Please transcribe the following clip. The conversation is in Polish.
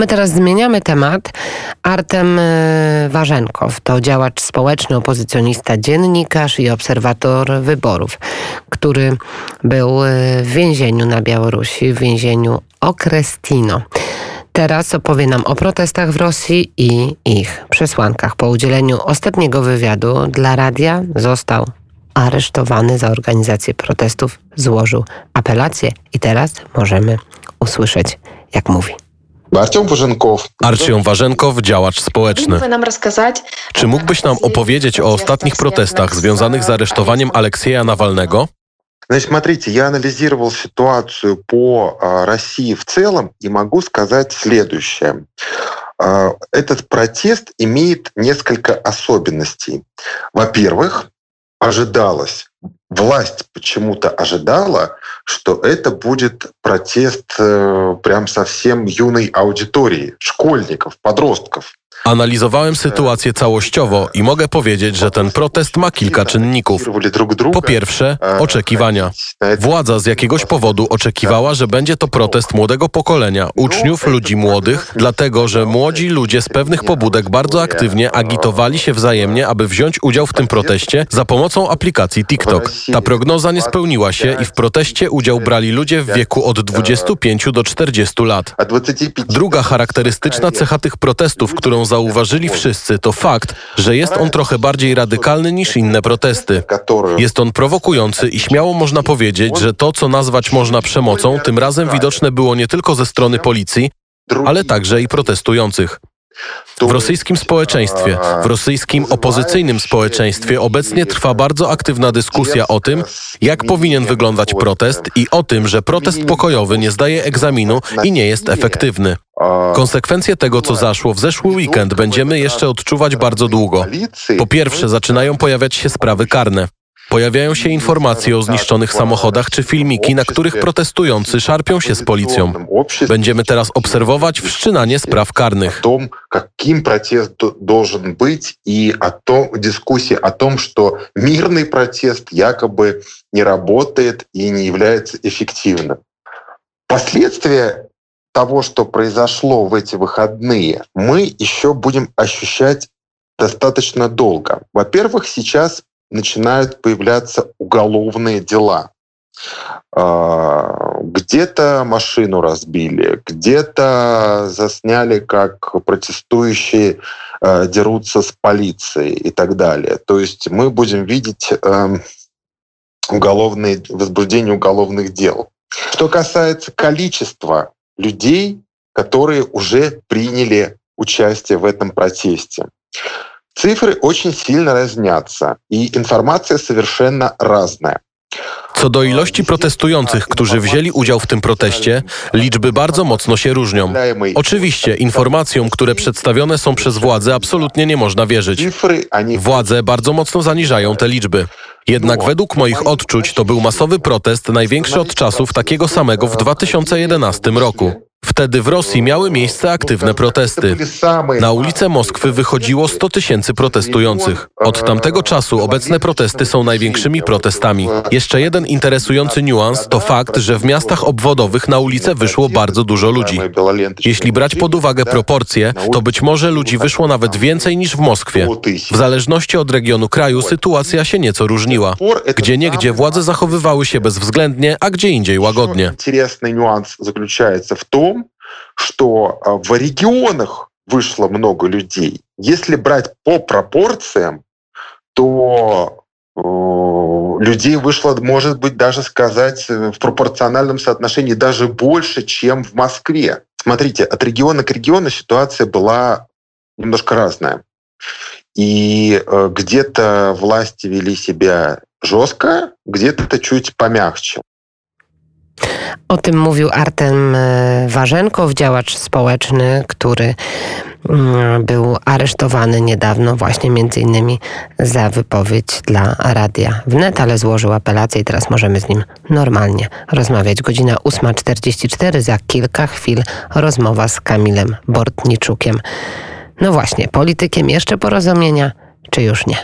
My teraz zmieniamy temat. Artem e, Warzenkow to działacz społeczny, opozycjonista, dziennikarz i obserwator wyborów, który był e, w więzieniu na Białorusi, w więzieniu Okrestino. Teraz opowie nam o protestach w Rosji i ich przesłankach. Po udzieleniu ostatniego wywiadu dla radia został aresztowany za organizację protestów, złożył apelację i teraz możemy usłyszeć, jak mówi. Artyom Warzenkow. Artyom Warzenkow, działacz społeczny. Czy mógłbyś nam opowiedzieć o ostatnich protestach związanych z aresztowaniem Aleksieja Nawalnego? Значит, смотрите, я анализировал ситуацию по России в целом и могу сказать следующее. Этот протест имеет несколько особенностей. Во-первых, ожидалось, власть почему-то ожидала, что это будет протест э, прям совсем юной аудитории, школьников, подростков. Analizowałem sytuację całościowo i mogę powiedzieć, że ten protest ma kilka czynników. Po pierwsze, oczekiwania. Władza z jakiegoś powodu oczekiwała, że będzie to protest młodego pokolenia, uczniów, ludzi młodych, dlatego że młodzi ludzie z pewnych pobudek bardzo aktywnie agitowali się wzajemnie, aby wziąć udział w tym proteście za pomocą aplikacji TikTok. Ta prognoza nie spełniła się i w proteście udział brali ludzie w wieku od 25 do 40 lat. Druga charakterystyczna cecha tych protestów, którą zauważyli wszyscy, to fakt, że jest on trochę bardziej radykalny niż inne protesty. Jest on prowokujący i śmiało można powiedzieć, że to, co nazwać można przemocą, tym razem widoczne było nie tylko ze strony policji, ale także i protestujących. W rosyjskim społeczeństwie, w rosyjskim opozycyjnym społeczeństwie obecnie trwa bardzo aktywna dyskusja o tym, jak powinien wyglądać protest i o tym, że protest pokojowy nie zdaje egzaminu i nie jest efektywny. Konsekwencje tego, co zaszło w zeszły weekend, będziemy jeszcze odczuwać bardzo długo. Po pierwsze, zaczynają pojawiać się sprawy karne. Pojawiają się informacje o zniszczonych samochodach czy filmiki, na których protestujący szarpią się z policją. Będziemy teraz obserwować wszczynanie spraw karnych. Каким протест должен быть и о том, дискуссии о том, что мирный протест якобы не работает и не является эффективным. Последствия того, что произошло в эти выходные, мы еще будем ощущать достаточно долго. Во-первых, сейчас начинают появляться уголовные дела. Где-то машину разбили, где-то засняли, как протестующие дерутся с полицией и так далее. То есть мы будем видеть уголовные, возбуждение уголовных дел. Что касается количества людей, которые уже приняли участие в этом протесте. Цифры очень сильно разнятся, и информация совершенно разная. Co do ilości protestujących, którzy wzięli udział w tym proteście, liczby bardzo mocno się różnią. Oczywiście informacjom, które przedstawione są przez władze, absolutnie nie można wierzyć. Władze bardzo mocno zaniżają te liczby. Jednak według moich odczuć to był masowy protest największy od czasów takiego samego w 2011 roku. Wtedy w Rosji miały miejsce aktywne protesty. Na ulice Moskwy wychodziło 100 tysięcy protestujących. Od tamtego czasu obecne protesty są największymi protestami. Jeszcze jeden interesujący niuans to fakt, że w miastach obwodowych na ulice wyszło bardzo dużo ludzi. Jeśli brać pod uwagę proporcje, to być może ludzi wyszło nawet więcej niż w Moskwie. W zależności od regionu kraju sytuacja się nieco różniła. Gdzie niegdzie władze zachowywały się bezwzględnie, a gdzie indziej łagodnie. Интересный нюанс заключается в том, что в регионах вышло много людей. Если брать по пропорциям, то людей вышло, может быть, даже сказать в пропорциональном соотношении даже больше, чем в Москве. Смотрите, от региона к региону ситуация была немножко разная. И где-то власти вели себя жестко, где-то чуть помягче. O tym mówił Artem Warzenkow, działacz społeczny, który był aresztowany niedawno właśnie między innymi za wypowiedź dla Radia Wnet, ale złożył apelację i teraz możemy z nim normalnie rozmawiać. Godzina 8.44, za kilka chwil rozmowa z Kamilem Bortniczukiem. No właśnie, politykiem jeszcze porozumienia, czy już nie?